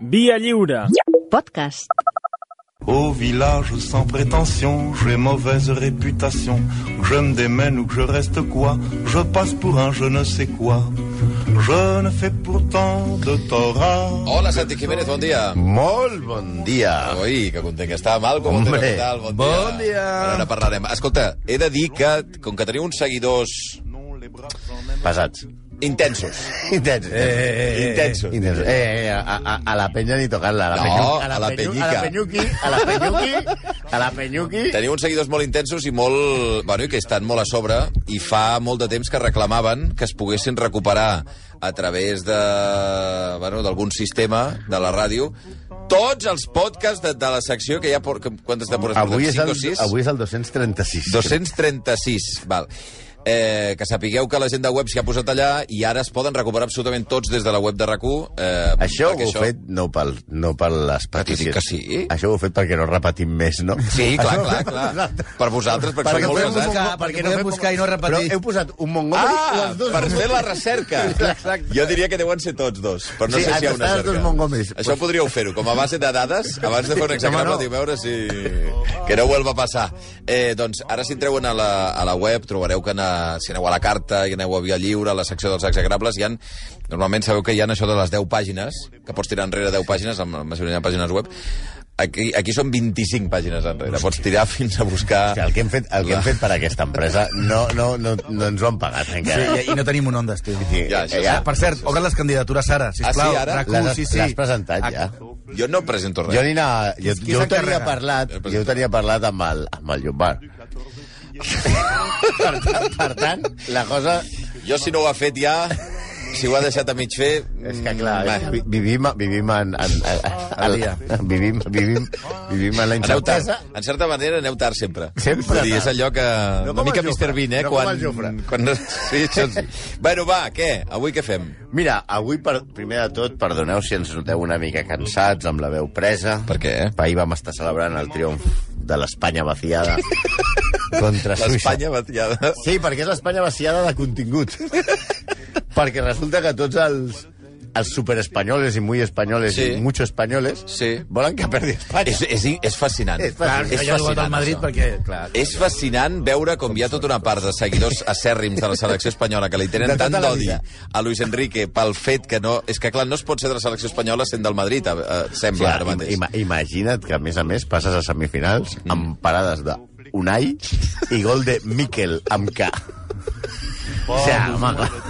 Via lliure. Podcast. Au village sans prétention, j'ai mauvaise réputation. Que je me démène ou que je reste quoi, je passe pour un je ne sais quoi. Je ne fais pourtant de tort. Hola, Santi Jiménez, bon dia. Molt bon dia. Ui, que content que està. Mal, com Hombre, què tal? Bon, bon dia. Ara, ara parlarem. Escolta, he de dir que, com que teniu uns seguidors Pesats. intensos, Intensos. eh, intensos, Intensos. Eh, eh, a, a, a la penya ni tocar-la. A la No, a la penyu- penyica. A la penyuqui, a la penyuqui, a la penyuqui. teniu uns seguidors molt intensos i molt... Bueno, i que estan molt a sobre i fa molt de temps que reclamaven que es poguessin recuperar a través de bueno, d'algun sistema de la ràdio tots els podcasts de, de la secció que hi ha... Por, quantes temporades Avui és, el, avui és el 236. 236, val. Eh, que sapigueu que la gent de web s'hi ha posat allà i ara es poden recuperar absolutament tots des de la web de rac eh, Això ho heu fet no, pel, no per les peticions. que sí? Això ho heu fet perquè no repetim més, no? Sí, clar, Això- clar, clar. Per vosaltres, perquè, Perquè sou molt podem pesats. buscar, perquè perquè no podem buscar i no repetir. Però heu posat un Montgomery Ah, els dos? per fer la recerca. Exacte. Jo diria que deuen ser tots dos, però no Sí, sé si hi ha una cerca. Això podríeu fer-ho, com a base de dades, abans de fer un Home, no. no. veure si... Que no vuelva a passar. Eh, doncs, ara si entreu a la, a la web, trobareu que na, si aneu a la carta i aneu a Via Lliure, a la secció dels exagrables, hi ha, normalment sabeu que hi ha això de les 10 pàgines, que pots tirar enrere 10 pàgines, amb la majoria de pàgines web, Aquí, aquí són 25 pàgines enrere. Pots tirar fins a buscar... O sigui, el que hem fet, el que hem fet per aquesta empresa no, no, no, no ens ho han pagat Sí, encara. i, i no tenim un ondes, tio. Sí, Ja, això ja. Ah, per cert, obren les candidatures ara, sisplau. Ah, sí, ara? RAC1, L'has sí, sí. l'has presentat, ja? Jo no presento res. Jo, ni anava, jo, jo ho tenia parlat, jo ho tenia parlat amb el, amb el Llombard. Per, tant, per tant, la cosa... Jo, si no ho ha fet ja, si ho ha deixat a mig fer... És que, clar, és, vi- vivim, vivim en... en, en, Al dia. Vivim, vivim, vivim en la incertesa. En certa manera aneu tard sempre. Sempre dir, és allò que... No una mica Mr. Bean, eh? no com quan, quan... Sí, això sí. bueno, va, què? Avui què fem? Mira, avui, per, primer de tot, perdoneu si ens noteu una mica cansats, amb la veu presa. Per què? Ahir vam estar celebrant el triomf de l'Espanya vaciada contra Suïssa. L'Espanya batllada. Sí, perquè és l'Espanya vaciada de contingut. perquè resulta que tots els, els superespanyoles i muy espanyoles Sí. i mucho espanyoles Sí. volen que perdi Espanya. És, és, és fascinant. És Clar, fascinant. és jugat al fascinant, Madrid això. perquè, clar... És fascinant veure com hi ha tota una part de seguidors acèrrims de la selecció espanyola que li tenen tota tant d'odi a Luis Enrique pel fet que no... És que, clar, no es pot ser de la selecció espanyola sent del Madrid, eh, eh, sembla, ara Clar, mateix. ima imagina't que, a més a més, passes a semifinals amb parades de Unai i gol de Miquel amb K. O sea, home, clar.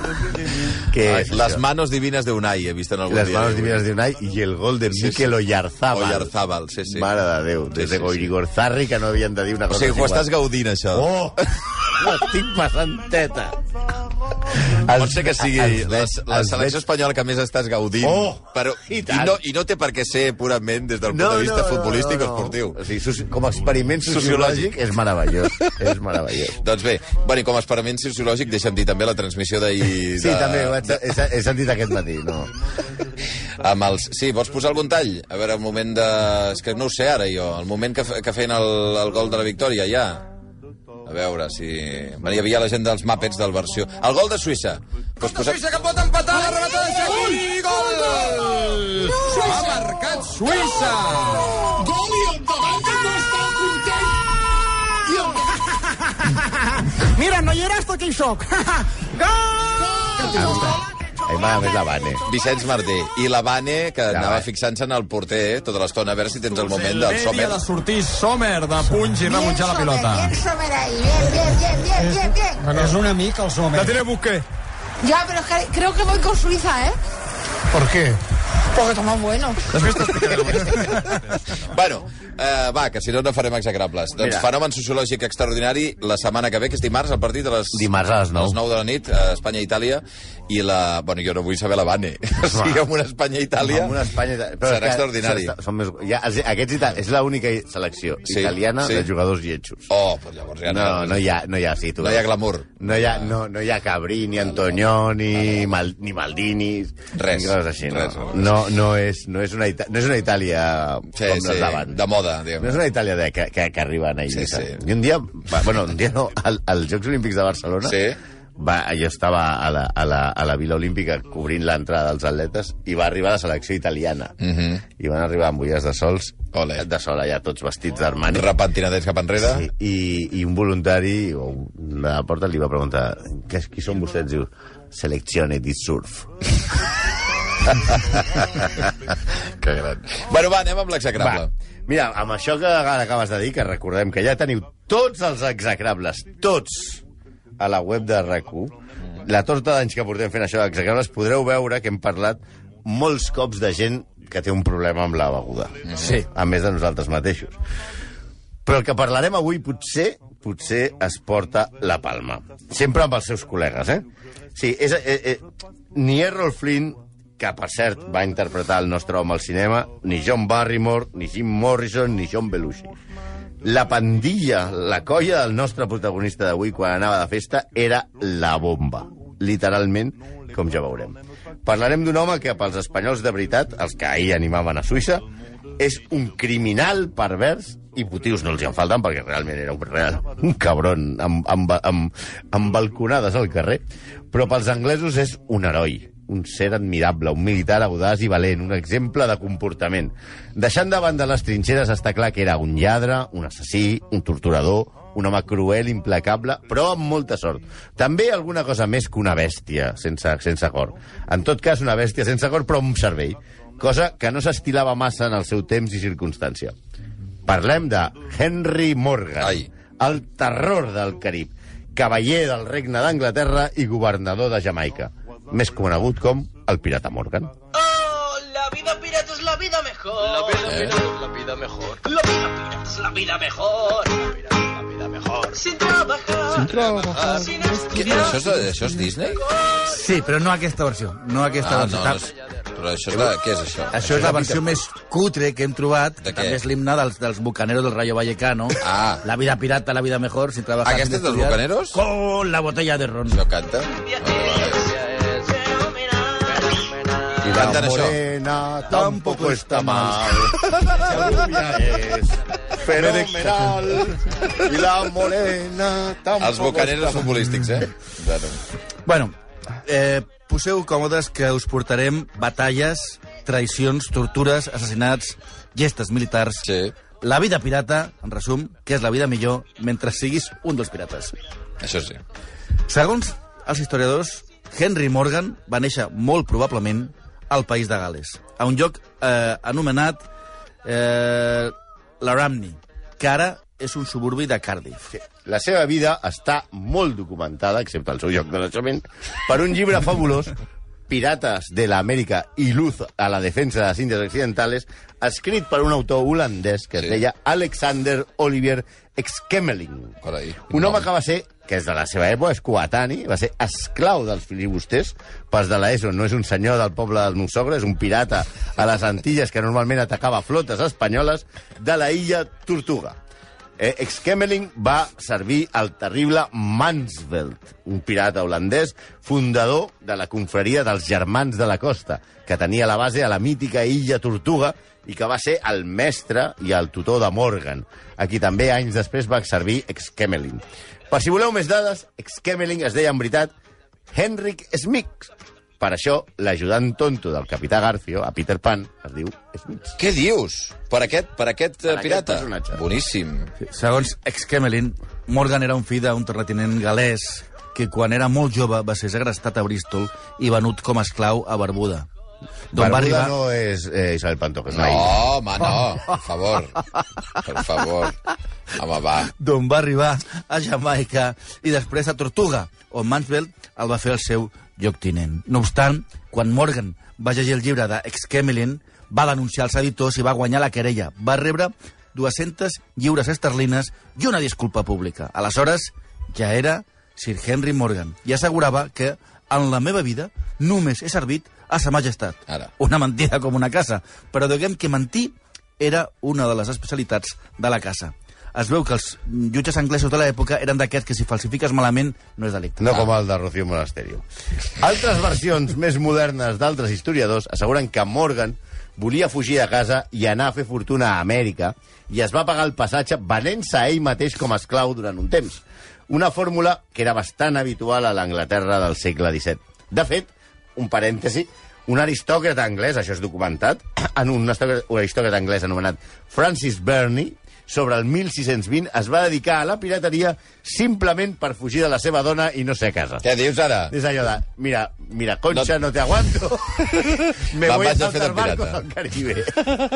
Que Ai, és les això? manos divines de Unai, he vist en algun Les dia. manos divinas de Unai i el gol de Sí, Miquel sí. Oyarzábal. Oyarzábal, sí, sí. Mare de Déu, Sí, des sí, de sí. Goirigorzári que no havien de dir una O cosa sigui, ho així estàs igual. gaudint, això. Oh! L'estic passant teta. Pot ser que sigui la, la selecció espanyola que més estàs gaudint, Oh, però, i i, no, i no té per què ser purament des del punt de vista futbolístic o esportiu. O sigui, com a experiment Sociològic. sociològic és meravellós. és meravellós. Doncs bé, bueno, com a experiment sociològic, deixa'm dir també la transmissió d'ahir... Sí, de, també, ho he, he sentit aquest matí, no. Amb els... Sí, vols posar algun tall? A veure, el moment de... És que no ho sé ara, jo. El moment que, que feien el, el gol de la victòria, ja. A veure si... Bueno, hi havia la gent dels Muppets del versió... El gol de Suïssa. Pues posa... Suïssa que pot empatar la remata de Shaqiri. Gol! Ha marcat Suïssa! Gol i el davant que no està content. I el... Mira, no hi eres, tot hi soc. Gol! A mi m'agrada més la Vane. Vicenç Martí. I la Vane, que Ja, anava va. fixant-se en el porter tota l'estona, a veure si tens el moment del Sommer. de sortir Sommer de punys i rebutjar la pilota. Bien, Sommer ahí. Bien, bien, bien, bien, bien, bien. És un amic, el Sommer. La tiene Busqué. Ya, pero es que creo que voy con Suiza, ¿eh? ¿Por qué? Porque estamos buenos. Bueno, eh, va, que si no, no farem exagrables. Doncs Mira. fenomen sociològic extraordinari la setmana que ve, que és dimarts, el partit a les... Dimarts a les nou. A les 9 de la nit, a Espanya-Itàlia, i la... Bueno, jo no vull saber la Bane. O sigui, amb una Espanya-Itàlia... Amb una Espanya... Serà és que extraordinari. Són, més, ja, aquests ita és l'única selecció Sí, italiana sí. de jugadors lletjos. Oh, pues llavors ja No, no hi ha, no hi ha, sí, tu No hi ha glamour. No hi ha, no, no hi ha Cabrí, ni Antonió, ni, Mal, ni Maldini. Res, Ni així, no. res, res. No, no, és, no, és una, Ita no és una Itàlia Sí, com sí, les d'abans. de moda, diguem. No és una Itàlia de, que, que, que arriben a Eivissa. Sí, sí. I un dia, bueno, un dia no, al, als Jocs Olímpics de Barcelona, Sí. Va, jo estava a la, a, la, a la Vila Olímpica cobrint l'entrada dels atletes i va arribar la selecció italiana. Mm -hmm. I van arribar amb ulles de sols, Ole. de sol allà, tots vestits d'Armani. Repentinadets cap enrere. Sí, i, I un voluntari o de la porta li va preguntar "Què- qui són vostès? Diu, seleccione di surf. Que gran. Bueno, va, anem amb l'execrable. Mira, amb això que acabes de dir, que recordem que ja teniu tots els execrables, tots, a la web de rac la torta d'anys que portem fent això d'execrables, podreu veure que hem parlat molts cops de gent que té un problema amb la beguda. Sí. A més de nosaltres mateixos. Però el que parlarem avui potser potser es porta la palma. Sempre amb els seus col·legues, eh? Sí, és, eh, eh, ni Errol Flynn, que per cert va interpretar el nostre home al cinema, ni John Barrymore, ni Jim Morrison, ni John Belushi. La pandilla, la colla del nostre protagonista d'avui quan anava de festa era la bomba. Literalment, com ja veurem. Parlarem d'un home que pels espanyols de veritat, els que ahir animaven a Suïssa, és un criminal pervers i motius no els hi en falten perquè realment era un, real, un cabron amb, amb, amb, amb balconades al carrer però pels anglesos és un heroi un ser admirable, un militar audaç i valent, un exemple de comportament. Deixant de banda les trinxeres està clar que era un lladre, un assassí, un torturador, un home cruel, implacable, però amb molta sort. També alguna cosa més que una bèstia sense, sense cor. En tot cas, una bèstia sense cor, però amb cervell. Cosa que no s'estilava massa en el seu temps i circumstància. Parlem de Henry Morgan, Ai. el terror del Carib, cavaller del regne d'Anglaterra i governador de Jamaica, més conegut com el pirata Morgan. Oh, la vida pirata es la vida mejor. La vida pirata es la vida mejor. La vida pirata es la vida mejor. La vida, la vida mejor. Sin trabajar. Sin trabajar. Sin estudiar. això, és, això és Disney? Sí, però no aquesta versió. No aquesta Ah, versió. no, no és, però això és la, què és això? Això és la versió més cutre que hem trobat, De que també és l'himne dels, dels bucaneros del Rayo Vallecano. Ah. La vida pirata, la vida mejor, sin trabajar. Aquest sin és dels bucaneros? Con la botella de ron. Això canta? Es Y Cantan això. morena tampoco está mal. La rubia es fenomenal. Y la morena tampoco Els mal. futbolístics, eh? Bueno. Bueno, eh, poseu còmodes que us portarem batalles, traïcions, tortures, assassinats, gestes militars... Sí, La vida pirata, en resum, que és la vida millor mentre siguis un dels pirates. això sí. Segons els historiadors, Henry Morgan va néixer molt probablement al país de Gales, a un lloc eh, anomenat eh, Laramney, que ara és un suburbi de Cardiff. La seva vida està molt documentada, excepte el seu lloc de naixement, per un llibre fabulós, Pirates de l'Amèrica i luz a la defensa de les Índies Occidentales, escrit per un autor holandès que es Sí. deia Alexander Olivier Exkemeling. Carai, Un home que va ser, que és de la seva època, és coetani, va ser esclau dels filibusters, pas de l'ESO, no és un senyor del poble del meu és un pirata a les Antilles que normalment atacava flotes espanyoles de la illa Tortuga. Eh, Exkemeling va servir al terrible Mansveld, un pirata holandès, fundador de la confraria dels Germans de la Costa, que tenia la base a la mítica illa Tortuga i que va ser el mestre i el tutor de Morgan, a qui també anys després va servir Exkemeling. Per si voleu més dades, Exkemeling es deia en veritat Henrik Smith. Per això, l'ajudant tonto del capità Garfio, a Peter Pan, es diu Smith. Què dius? Per aquest, per aquest Per eh, aquest pirata? personatge. Boníssim. Segons Exkemelin, Morgan era un fill d'un terratinent galès que quan era molt jove va ser segrestat a Bristol i venut com a esclau a Barbuda. D'on va Barbuda arribar... no és eh, Isabel Pantoja, és No, una illa. home, no. Per favor. Per favor. Home, va. d'on va arribar a Jamaica i després a Tortuga, on Mansveld el va fer el seu lloctinent. No obstant, quan Morgan va llegir el llibre d'Exkemelin, va denunciar els editors i va guanyar la querella. Va rebre 200 lliures esterlines i una disculpa pública. Aleshores, ja era Sir Henry Morgan i assegurava que en la meva vida només he servit a sa majestat. Ara. Una mentida com una casa, però diguem que mentir era una de les especialitats de la casa. Es veu que els jutges anglesos de l'època eren d'aquests que si falsifiques malament no és delicte. No com el de Rocío Monasterio. Altres versions més modernes d'altres historiadors asseguren que Morgan volia fugir de casa i anar a fer fortuna a Amèrica i es va pagar el passatge venent-se a ell mateix com a esclau durant un temps. Una fórmula que era bastant habitual a l'Anglaterra del segle XVII. De fet, un parèntesi, un aristòcrata anglès, això és documentat, en un, aristòcrata- anglès anomenat Francis Burney, sobre el 1620 es va dedicar a la pirateria simplement per fugir de la seva dona i no ser a casa. Què dius ara? És allò de, mira, mira, Concha, no, te aguanto. Me Me'n voy a saltar barcos al Caribe.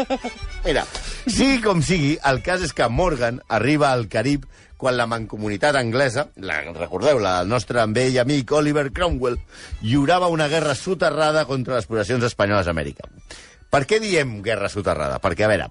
Mira, sigui com sigui, el cas és que Morgan arriba al Carib quan la mancomunitat anglesa, la, recordeu, la, el nostre vell amic Oliver Cromwell, lliurava una guerra soterrada contra les poblacions espanyoles a Amèrica. Per què diem guerra soterrada? Perquè, a veure,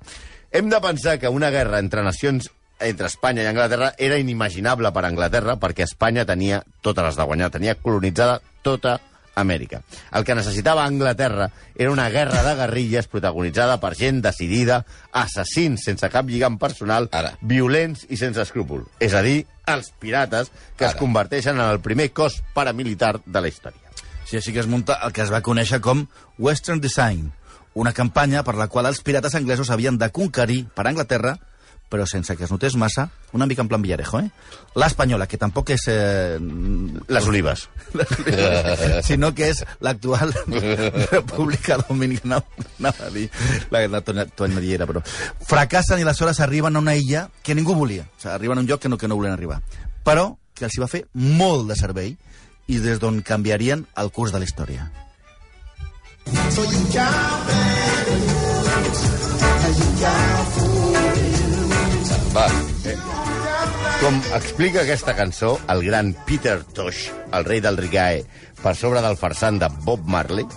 hem de pensar que una guerra entre nacions entre Espanya i Anglaterra era inimaginable per Anglaterra perquè Espanya tenia totes les de guanyar, tenia colonitzada tota Amèrica. El que necessitava Anglaterra era una guerra de guerrilles protagonitzada per gent decidida, assassins sense cap lligam personal, Ara. violents i sense escrúpol. És a dir, els pirates, que Ara. es converteixen en el primer cos paramilitar de la història. Sí, així que es munta el que es va conèixer com Western Design, una campanya per la qual els pirates anglesos havien de conquerir per Anglaterra, però sense que es notés massa, una mica en plan Villarejo, eh? L'espanyola, que tampoc és... Eh, Les olives. sinó que és l'actual República Dominicana, anava a dir, la, la tona- tonadiera, però... Fracassen i aleshores arriben a una illa que ningú volia. O sigui, arriben a un lloc que no, que no volien arribar. Però que els hi va fer molt de servei i des d'on canviarien el curs de la història. Va, Com explica aquesta cançó el gran Peter Tosh, el rei del reggae, per sobre del farsant de Bob Marley,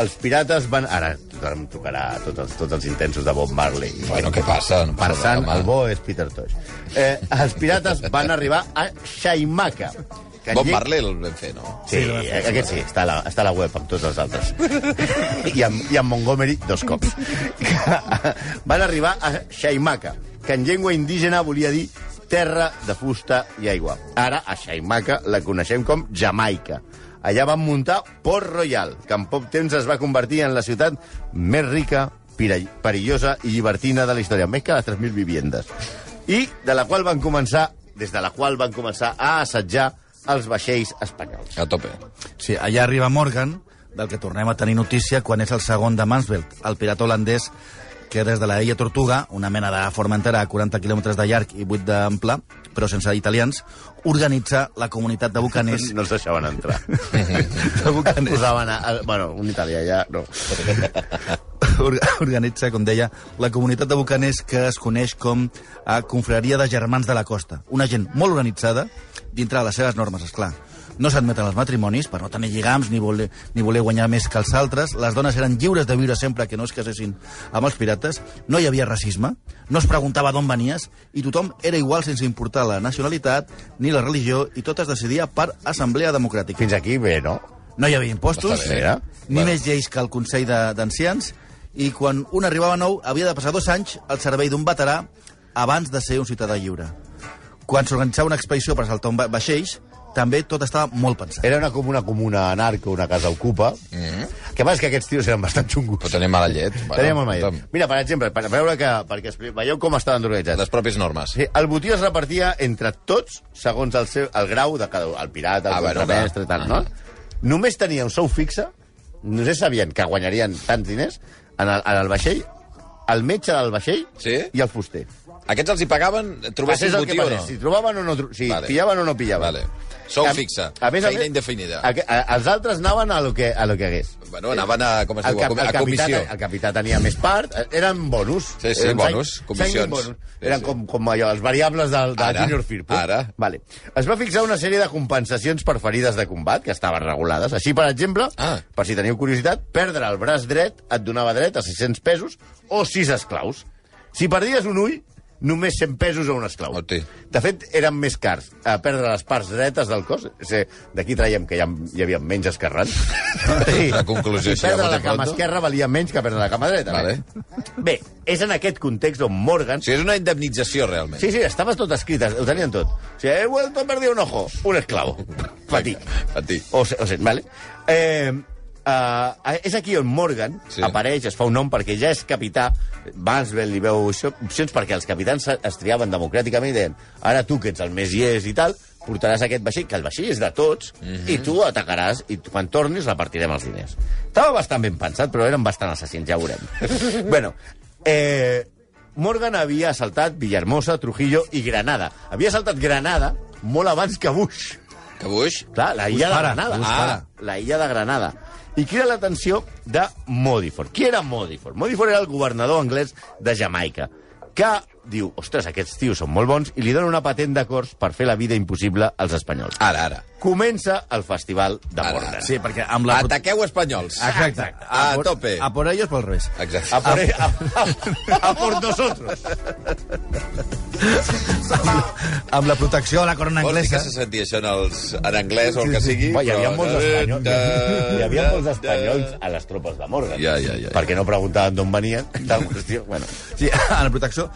els pirates van... Ara tothom tocarà tots els, tots els intensos de Bob Marley. bueno, què passa? No passa Farsant, res, el bo és Peter Tosh. Eh, els pirates van arribar a Xaimaca. que Bob Marley el vam fer, no? Sí, aquest sí, està a, la, està a la web amb tots els altres. I amb, I amb Montgomery dos cops. Van arribar a Xaimaca, que en llengua indígena volia dir terra de fusta i aigua. Ara, a Xaimaca la coneixem com Jamaica. Allà van muntar Port Royal, que en poc temps es va convertir en la ciutat més rica, perillosa i llibertina de la història, més que les 3.000 viviendes. I de la qual van començar, des de la qual van començar a assetjar els vaixells espanyols. A tope. Sí, allà arriba Morgan, del que tornem a tenir notícia quan és el segon de Mansvelt, el pirata holandès que des de la illa Tortuga, una mena de Formentera a 40 quilòmetres de llarg i 8 d'ample, però sense italians, organitza la comunitat de bucaners No els deixaven entrar. de bucaners Posaven a, a, bueno, un italià ja, no. Or- organitza, com deia, la comunitat de bucaners que es coneix com a Confraria de Germans de la Costa. Una gent molt organitzada dintre de les seves normes, és clar. No s'admeten els matrimonis per no tenir lligams ni voler, ni voler guanyar més que els altres. Les dones eren lliures de viure sempre que no es casessin amb els pirates. No hi havia racisme, no es preguntava d'on venies i tothom era igual sense importar la nacionalitat ni la religió i tot es decidia per assemblea democràtica. Fins aquí bé, no? No hi havia impostos, bé. Mira. ni Bueno. més lleis que el Consell d'Ancians, i quan un arribava nou havia de passar dos anys al servei d'un veterà abans de ser un ciutadà lliure. Quan s'organitzava una expedició per saltar un va- vaixells, també tot estava molt pensat. Era una, com una comuna anarca, una casa ocupa. Mm. -hmm. Que passa que aquests tios eren bastant xungos. Però tenim mala llet. Bueno, Tenia molt mal. tothom. Mira, per exemple, per veure que... Perquè veieu com estaven organitzats. Les pròpies normes. Sí, el botí es repartia entre tots segons el, seu, el grau de cada. El pirata, el Ah, bueno, contramestre, clar. tal, no? Només tenia un sou fixe, només sabien que guanyarien tants diners en el, en el vaixell, el metge del vaixell Sí? i el fuster. Aquests els hi pagaven, trobessin Passés el botí o no? si trobaven o no, si Vale. pillaven o no pillaven. Vale. Sou A- fixe, a més a feina més, indefinida. A, a, els altres anaven a lo que, a lo que hagués. Bueno, anaven a, com es diu, a, cap, a capità, comissió. el capità tenia més part, eh, eren bonus. Sí, sí, Eren bonus, comissions. bonus. Sí, Eren sí. com, com allò, els variables del, del Ara, Junior Firpo. ara. Vale. Es va fixar una sèrie de compensacions per ferides de combat, que estaven regulades. Així, per exemple, Ah. per si teniu curiositat, perdre el braç dret et donava dret a 600 pesos o 6 esclaus. Si perdies un ull, només 100 pesos a un esclau. Hosti. De fet, eren més cars a perdre les parts dretes del cos. D'aquí traiem que hi, ha, hi havia menys esquerrans. Sí. La conclusió, I perdre la cama esquerra valia menys que perdre la cama dreta. Vale. Bé, és en aquest context on Morgan... O sigui, és una indemnització, realment. Sí, sí, estava tot escrit, ho tenien tot. O sigui, he vuelto a perder un ojo, un esclavo. Patí. Patí. O, o sigui, vale. Eh, uh, és aquí on Morgan Sí. apareix, es fa un nom perquè ja és capità, Mansville li veu això, opcions perquè els capitans es- triaven democràticament i deien ara tu que ets el més llest i tal, portaràs aquest vaixell, que el vaixell és de tots, mm -hmm. i tu atacaràs, i quan tornis repartirem els diners. Estava bastant ben pensat, però eren bastant assassins, ja ho veurem. bueno, eh, Morgan havia assaltat Villahermosa, Trujillo i Granada. Havia assaltat Granada molt abans que Bush. Que Bush? Clar, la illa de para, Granada. Ah, para. la illa de Granada. I crida l'atenció de Modiford. Qui era Modiford? Modiford era el governador anglès de Jamaica, que diu, ostres, aquests tios són molt bons, i li dona una patent d'acords per fer la vida impossible als espanyols. Ara, ara. Comença el festival de Ara, Morgan. ara. Sí, perquè amb la... Ataqueu espanyols. Exacte. A por- tope. A por ellos, pel revés. Exacte. A por, a, a, a por nosotros. Amb la protecció de la corona Vols dir que anglesa... se sentia això en, els, en anglès o el que sigui? Home, hi havia molts espanyols. Hi havia molts espanyols a les tropes de Morgan. Ja, ja, ja. Perquè no preguntaven d'on venien. Tal qüestió. Bueno, Sí, en la protecció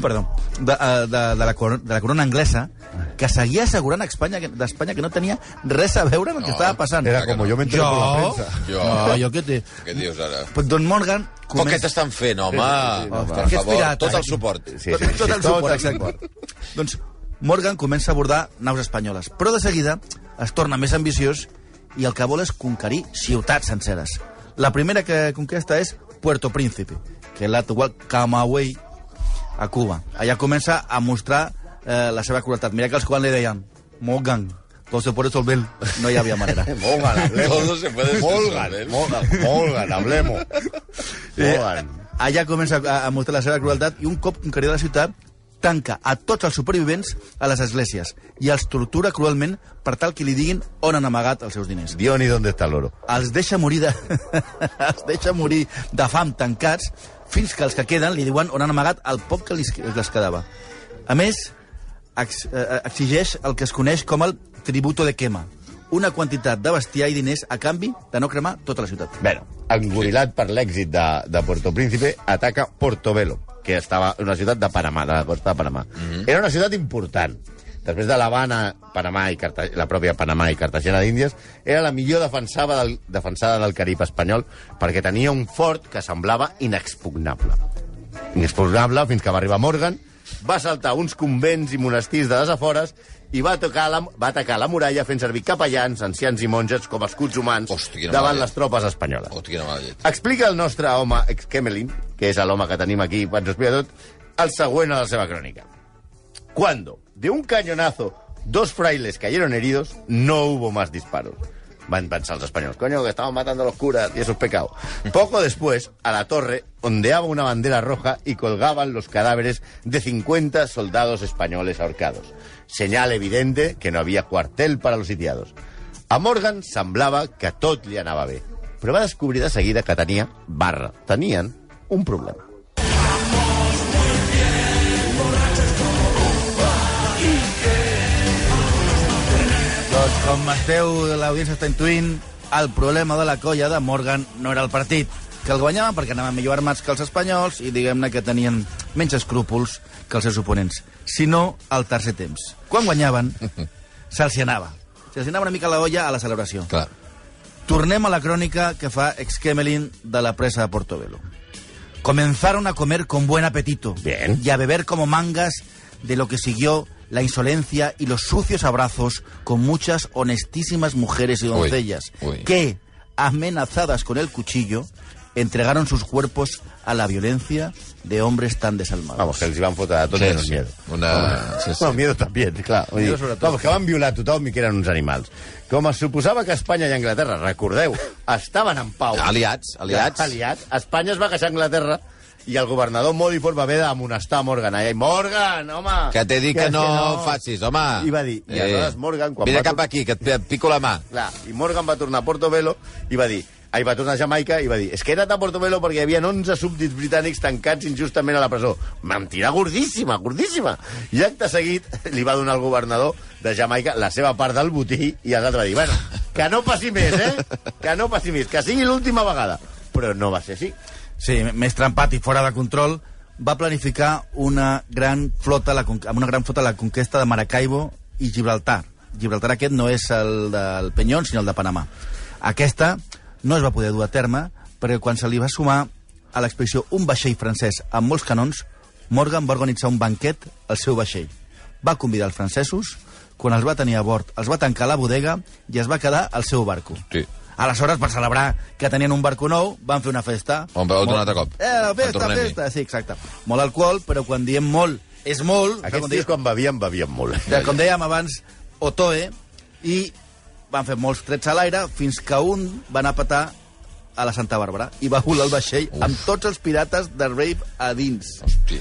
perdó, de, eh, de, de, la, de la corona anglesa que seguia assegurant a Espanya que- d'Espanya que no tenia res a veure amb el que estava passant. Era como yo me entero por la Jo? prensa. Jo? No, jo què té? Què dius ara? Don Morgan... Com que t'estan fent, home? Sí, sí, sí, no, per favor, pirates. tot el suport. sí, sí, tot, sí, tot el tot suport, el exacte. doncs Morgan comença a abordar naus espanyoles, però de seguida es torna més ambiciós i el que vol és conquerir ciutats senceres. La primera que conquesta és Puerto Príncipe, que és l'actual Camagüey a Cuba. Allà comença a mostrar eh, la seva crueltat. Mira que els quan li deien Morgan, todo se puede resolver. No hi havia manera. Morgan, hablemos. Todo se puede resolver. Morgan, Morgan, hablemos. Morgan. Allà comença a, a mostrar la seva crueltat i un cop conquerida la ciutat tanca a tots els supervivents a les esglésies i els tortura cruelment per tal que li diguin on han amagat els seus diners. Dioni, ¿dónde está el oro? Els deixa morir de, els deixa morir de fam tancats fins que els que queden li diuen on han amagat el poc que li les quedava. A més, ex, eh, exigeix el que es coneix com el tributo de quema, una quantitat de bestiar i diners a canvi de no cremar tota la ciutat. Bueno, engorilat per l'èxit de, de Puerto Príncipe, ataca Portobelo, que estava en una ciutat de Panamà, de la costa de Panamà. Mm -hmm. Era una ciutat important. Després de l'Havana, Panamà i Carta la pròpia Panamà i Cartagena d'Índies, era la millor defensada del, defensada del Carib espanyol perquè tenia un fort que semblava inexpugnable. Inexpugnable fins que va arribar Morgan, va saltar uns convents i monestirs de les afores i va, tocar la, va atacar la muralla fent servir capellans, ancians i monges com escuts humans Hosti, quina davant les tropes espanyoles. Hòstia, llet. Explica el nostre home Exkemelin, que és l'home que tenim aquí, ens ho explica tot, el següent a la seva crònica. Cuando, de un cañonazo, dos frailes cayeron heridos, no hubo más disparos. Van pensar los españoles, coño, que estaban matando a los curas y eso es pecado. Poco después, a la torre ondeaba una bandera roja y colgaban los cadáveres de 50 soldados españoles ahorcados. Señal evidente que no había cuartel para los sitiados. A Morgan semblava que tot li anava bé, però va descobrir de seguida que tenia, barra, tenien un problema. Com esteu, l'audiència està intuint, el problema de la colla de Morgan no era el partit, que el guanyaven perquè anaven millor armats que els espanyols i diguem-ne que tenien menys escrúpols que els seus oponents, sinó al tercer temps. Quan guanyaven, se'ls anava. Se'ls anava una mica la olla a la celebració. Clar. Tornem a la crònica que fa Exkemelin de la presa de Portobelo. Comenzaron a comer con buen apetito Bien. y a beber como mangas de lo que siguió la insolencia y los sucios abrazos con muchas honestísimas mujeres y Uy, doncellas uy. que, amenazadas con el cuchillo, entregaron sus cuerpos a la violencia de hombres tan desalmados. Vamos, que els hi van fotre de tot Sí, sí. miedo. Una... Sí, sí. Bueno, miedo també, clar. Vull Miedo dir, vamos, que van violar tothom i que eren uns animals. Com es suposava que Espanya i Anglaterra, recordeu, estaven en pau. Aliats, aliats. Aliats. Espanya es va queixar a Anglaterra i el governador Modiford va haver d'amonestar Morgan. Allà, Morgan, home! Que t'he dit que, no, facis, home. I va dir, i aleshores Morgan, quan Vine va cap aquí, que et pico la mà. Clar, i Morgan va tornar a Portobelo i va dir, ahir va tornar a Jamaica i va dir, és que he anat a Portobelo perquè hi havia 11 súbdits britànics tancats injustament a la presó. Mentira gordíssima, gordíssima. I acte seguit li va donar al governador de Jamaica la seva part del botí i el altre va dir, bueno, que no passi més, eh? Que no passi més, que sigui l'última vegada. Però no va ser així. Sí, més trampat i fora de control, va planificar una gran flota, la, amb una gran flota la conquesta de Maracaibo i Gibraltar. Gibraltar aquest no és el del Penyón, sinó el de Panamà. Aquesta no es va poder dur a terme perquè quan se li va sumar a l'expedició un vaixell francès amb molts canons, Morgan va organitzar un banquet al seu vaixell. Va convidar els francesos, quan els va tenir a bord, els va tancar la bodega i es va quedar al seu barco. Sí. Aleshores, per celebrar que tenien un barco nou, van fer una festa. On vau un altre cop. Eh, En festa, festa, sí, exacte. Molt alcohol, però quan diem molt, és molt. Aquests dèiem, quan bevien, bevien molt. com dèiem abans, Otoe, i van fer molts trets a l'aire fins que un va anar a petar a la Santa Bàrbara i va volar el vaixell Uf. amb tots els pirates de Rave a dins. Hòstia.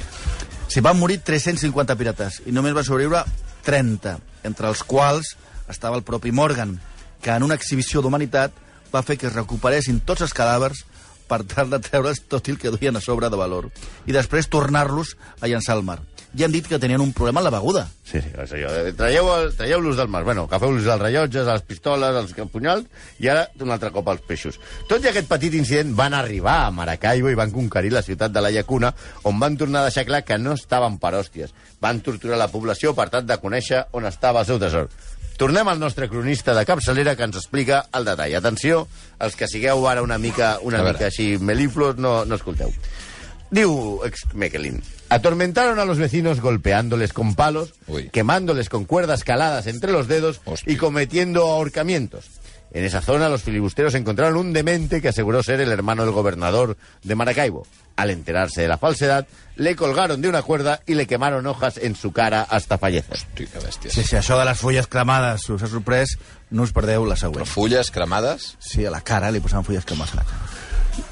S'hi van morir 350 pirates i només va sobreviure 30, entre els quals estava el propi Morgan, que en una exhibició d'humanitat va fer que es recuperessin tots els cadàvers per tal de treure's tot el que duien a sobre de valor i després tornar-los a llançar al mar. Ja han dit que tenien un problema amb la beguda. Sí, sí, és allò. de- Traieu- Traieu-los del mar. Bueno, agafeu-los els rellotges, les pistoles, els punyals, i ara un altre cop els peixos. Tot i aquest petit incident van arribar a Maracaibo i van conquerir la ciutat de la Llacuna, on van tornar a deixar clar que no estaven per hòsties. Van torturar la població per tal de conèixer on estava el seu tresor. Tornem al nostre cronista de capçalera que ens explica el detall. Atenció, els que sigueu ara una mica, una mica així meliflos, no, no escolteu. Diu ex Mekelin, atormentaron a los vecinos golpeándoles con palos, Uy. quemándoles con cuerdas caladas entre los dedos Hostia. y cometiendo ahorcamientos. En esa zona los filibusteros encontraron un demente que aseguró ser el hermano del gobernador de Maracaibo. Al enterarse de la falsedad, le colgaron de una cuerda y le quemaron hojas en su cara hasta fallecer. Hosti, que bèsties. Sí, sí, això de les fulles cremades us ha sorprès, no us perdeu la següent. Però fulles cremades? Sí, a la cara le posaban fullas quemadas a la cara.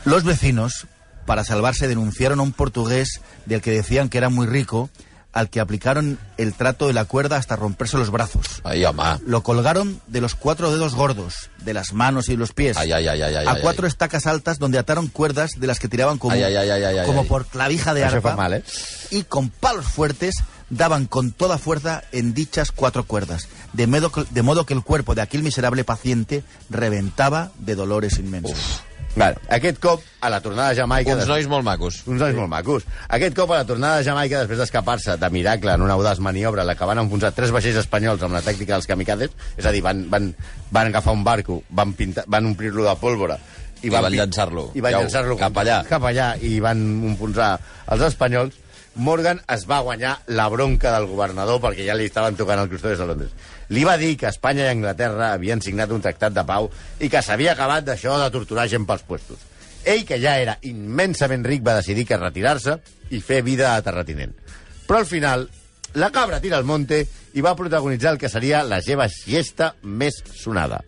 Los vecinos, para salvarse, denunciaron a un portugués del que decían que era muy rico, al que aplicaron el trato de la cuerda hasta romperse los brazos. Ai, home. Lo colgaron de los cuatro dedos gordos, de las manos y los pies, Ay, ay, ay, ay, ay, a ay, cuatro ay. estacas altas donde ataron cuerdas de las que tiraban como, Ay, ay, ay, ay, ay, como ay. por clavija de arpa mal, ¿eh? y con palos fuertes daban con toda fuerza en dichas cuatro cuerdas, de modo que, de modo que el cuerpo de aquel miserable paciente reventaba de dolores inmensos. Vale. Aquest cop, a la tornada a Jamaica... Uns nois molt macos. Uns nois molt macos. Aquest cop, a la tornada de Jamaica, després d'escapar-se de miracle en una audaç maniobra la que van enfonsar tres vaixells espanyols amb la tàctica dels kamikazes, és a dir, van, van, van agafar un barco, van, pintar, van omplir-lo de pólvora, I van pi- llançar-lo. I van llançar-lo cap allà. Cap allà, i van enfonsar els espanyols. Morgan es va guanyar la bronca del governador perquè ja li estaven tocant el crostó des de Londres. Li va dir que Espanya i Anglaterra havien signat un tractat de pau i que s'havia acabat d'això de torturar gent pels puestos. Ell, que ja era immensament ric, va decidir que retirar-se i fer vida a terratinent. Però al final, la cabra tira al monte i va protagonitzar el que seria la seva siesta més sonada.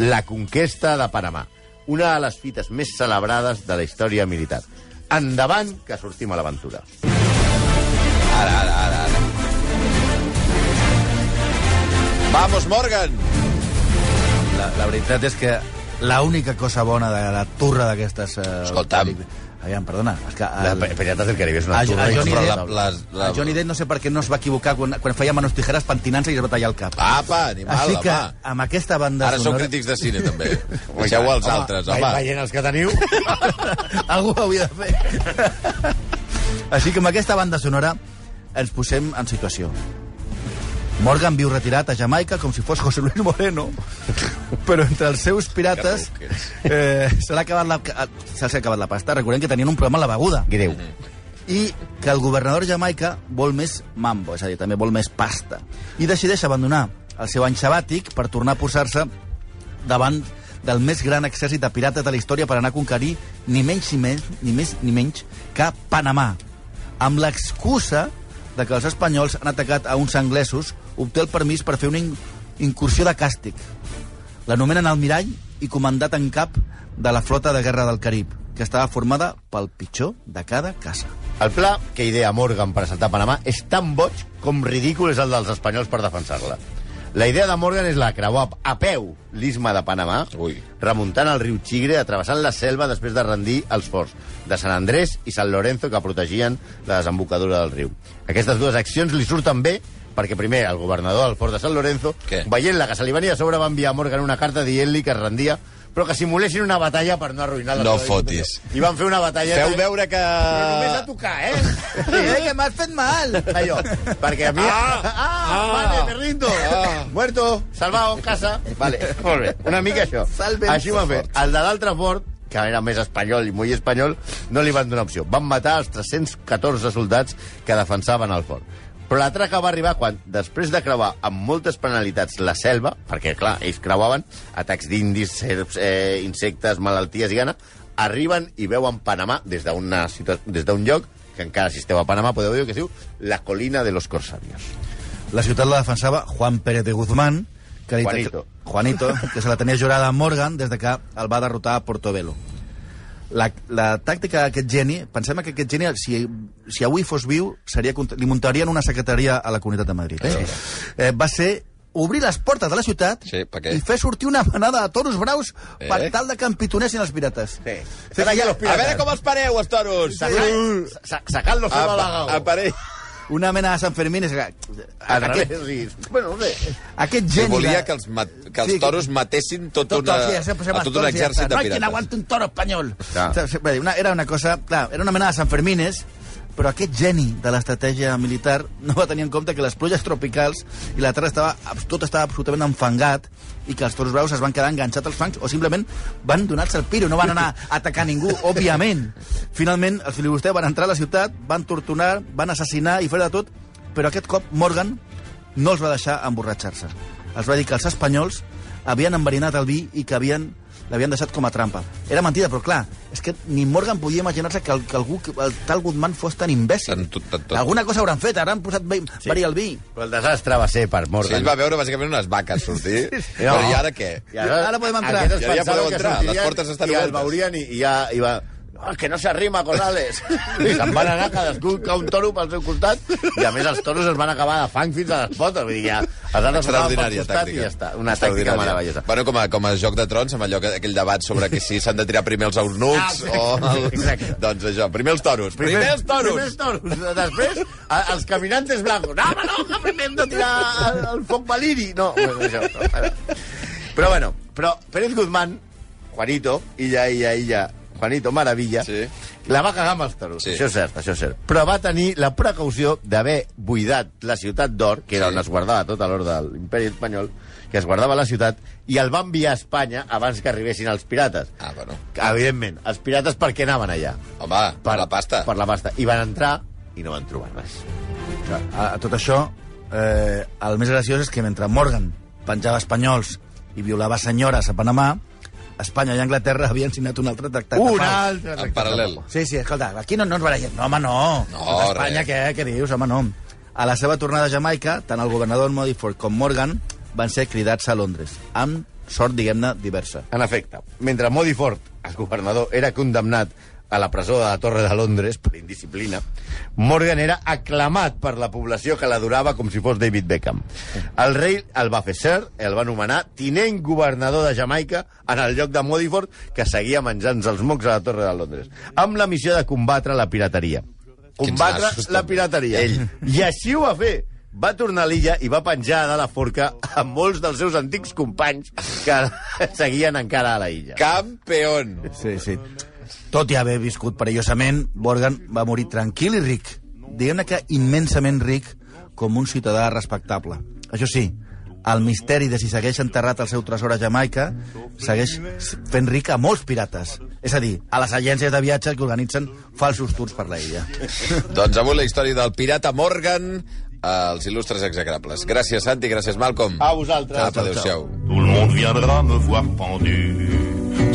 La conquesta de Panamà. Una de les fites més celebrades de la història militar. Endavant, que sortim a l'aventura. Ara, ara, ara, ara. Vamos, Morgan! La, la veritat és que l'única cosa bona de la turra d'aquestes... Eh, Escolta'm. Aviam, perdona. És que La el, Pirates del Caribe és una A- a turra Johnny la, la... el Johnny Depp no sé per què no es va equivocar quan, quan feia manos tijeras pentinant-se i es va tallar el cap. Apa, animal, Així que, home. amb aquesta banda Ara sou sonora... crítics de cine, també. Deixeu els altres, Vai- home. Veient els que teniu... Algú ho havia de fer. Així que amb aquesta banda sonora ens posem en situació. Morgan viu retirat a Jamaica com si fos José Luis Moreno, però entre els seus pirates eh, se l'ha acabat, la, se acabat la pasta. Recordem que tenien un problema amb la beguda. Greu. I que el governador de Jamaica vol més mambo, és a dir, també vol més pasta. I decideix abandonar el seu any sabàtic per tornar a posar-se davant del més gran exèrcit de pirates de la història per anar a conquerir ni menys ni menys, ni més ni menys que Panamà. Amb l'excusa de que els espanyols han atacat a uns anglesos, obté el permís per fer una in incursió de càstig. L'anomenen almirall i comandat en cap de la flota de guerra del Carib, que estava formada pel pitjor de cada casa. El pla que idea Morgan per assaltar Panamà és tan boig com ridícul és el dels espanyols per defensar-la. La idea de Morgan és la creuar a peu l'isma de Panamà, Ui. remuntant el riu Chigre, atrevessant la selva després de rendir els forts de Sant Andrés i Sant Lorenzo que protegien la desembocadura del riu. Aquestes dues accions li surten bé perquè primer el governador del fort de Sant Lorenzo, Què? veient-la que se li venia a sobre, va enviar a Morgan una carta dient-li que es rendia però que simulessin una batalla per no arruïnar la No seva fotis. I van fer una batalla... Feu veure que... Però només a tocar, eh? Eh, que m'has fet mal! Allò, perquè a mi... Ah, ah, vale, me rindo. Muerto, salvado, casa. Vale, molt bé, una mica això. Salven Així ho van fer. El de l'altre fort, que era més espanyol i molt espanyol, no li van donar opció. Van matar els 314 soldats que defensaven el fort. Però l'atraca va arribar quan, després de creuar amb moltes penalitats la selva, perquè, clar, ells creuaven atacs d'indis, serps, eh, insectes, malalties i gana, arriben i veuen Panamà des d'un lloc que encara si esteu a Panamà podeu veure que es diu la colina de los corsarios. La ciutat la defensava Juan Pérez de Guzmán, que Juanito. Juanito, que se la tenia jurada a Morgan des de que el va derrotar a Portobelo. La, la tàctica d'aquest geni, pensem que aquest geni, si, si avui fos viu, seria, li muntarien una secretaria a la Comunitat de Madrid. Eh? Eh, va ser obrir les portes de la ciutat Sí, i fer sortir una manada de toros braus Eh? per tal de que empitonessin els pirates. Sí. Sí, Ara ja los A veure com els pareu, els toros! Sacant- sa- Sacant-los a la Apa, lago. aparell. Una mena de Sant Fermín. És... que- Al Aquest, revés, i- Bueno, no sé. aquest geni... volia que els, mat, que els Sí, toros matessin tot, tot, una, sí, sempre se a tot un ja exèrcit de No hay quien pirates. aguante un toro espanyol. Clar. Saps? Va dir, Una, era una cosa... Clar, era una mena de Sant Fermines, però aquest geni de l'estratègia militar no va tenir en compte que les pluges tropicals i la terra estava, tot estava absolutament enfangat i que els toros braus es van quedar enganxats als fangs o simplement van donar-se el piro, no van anar a atacar ningú, òbviament. Finalment, els filibusters van entrar a la ciutat, van torturar, van assassinar i fer de tot, però aquest cop Morgan no els va deixar emborratxar-se. Els va dir que els espanyols havien enverinat el vi i que havien l'havien deixat com a trampa. Era mentida, però clar, és que ni Morgan podia imaginar-se que, el, que algú, que el tal Guzmán fos tan imbècil. Tant tot, tant tot. Alguna cosa hauran fet, hauran posat vi, sí. verí al vi. Però el desastre va ser per Morgan. ell va veure bàsicament unes vaques sortir, però i ara què? I ara, Ara podem entrar. Ja- ja podeu entrar, les portes estan I el obertes. veurien i, i ja i va... No, que no s'arrima, Corrales. I se'n van anar cadascú que un toro pel seu costat i a més els toros es van acabar de fang fins a les potes. Vull dir, ja els han pel Extraordinària costat tàctica. i ja està. Una tàctica meravellosa. Bueno, com a, com a Joc de Trons, amb allò que, aquell debat sobre que si s'han de tirar primer els eunucs Ah, o... El... exacte. Doncs això, primer els toros. Primer, els toros! Primer els toros. Després, a, els caminantes blancos. No, home, no, que primer hem de tirar el, el foc valiri. No, bueno, això. No. Però bueno, però Pérez Guzmán, Juanito, illa, illa, illa, Juanito Maravilla, Sí. la va cagar amb els toros. Sí. Això és cert, això és cert. Però va tenir la precaució d'haver buidat la ciutat d'or, que era Sí. on es guardava tota l'or de l'imperi espanyol, que es guardava la ciutat, i el va enviar a Espanya abans que arribessin els pirates. Ah, bueno. Evidentment, els pirates per què anaven allà? Home, per, la pasta. Per la pasta. I van entrar i no van trobar res. A, a tot això, eh, el més graciós és que mentre Morgan penjava espanyols i violava senyores a Panamà, Espanya i Anglaterra havien signat un altre tractat. Un altre... En paral·lel. Sí, sí, escolta, aquí no, no ens barallem. No, home, no. No, Espanya, res. què? Què dius? Home, no. A la seva tornada a Jamaica, tant el governador Modiford com Morgan van ser cridats a Londres, amb sort, diguem-ne, diversa. En efecte, mentre Modiford, el governador, era condemnat a la presó de la Torre de Londres per indisciplina, Morgan era aclamat per la població que l'adorava com si fos David Beckham. El rei el va fer ser, el va anomenar tinent governador de Jamaica en el lloc de Modiford, que seguia menjant els mocs a la Torre de Londres, amb la missió de combatre la pirateria. Combatre la pirateria. Ell. I així ho va fer. Va tornar a l'illa i va penjar de la forca amb molts dels seus antics companys que seguien encara a la illa. Campeón! Sí, sí. Tot i haver viscut perillosament, Morgan va morir tranquil i ric. Diguem-ne que immensament ric com un ciutadà respectable. Això sí, el misteri de si segueix enterrat el seu tresor a Jamaica segueix fent ric a molts pirates. És a dir, a les agències de viatge que organitzen falsos tours per la illa. Doncs avui la història del pirata Morgan als il·lustres execrables. Gràcies, Santi, gràcies, Malcolm. A vosaltres. Apa, adéu-siau. Tout le monde viendra me voir pendu,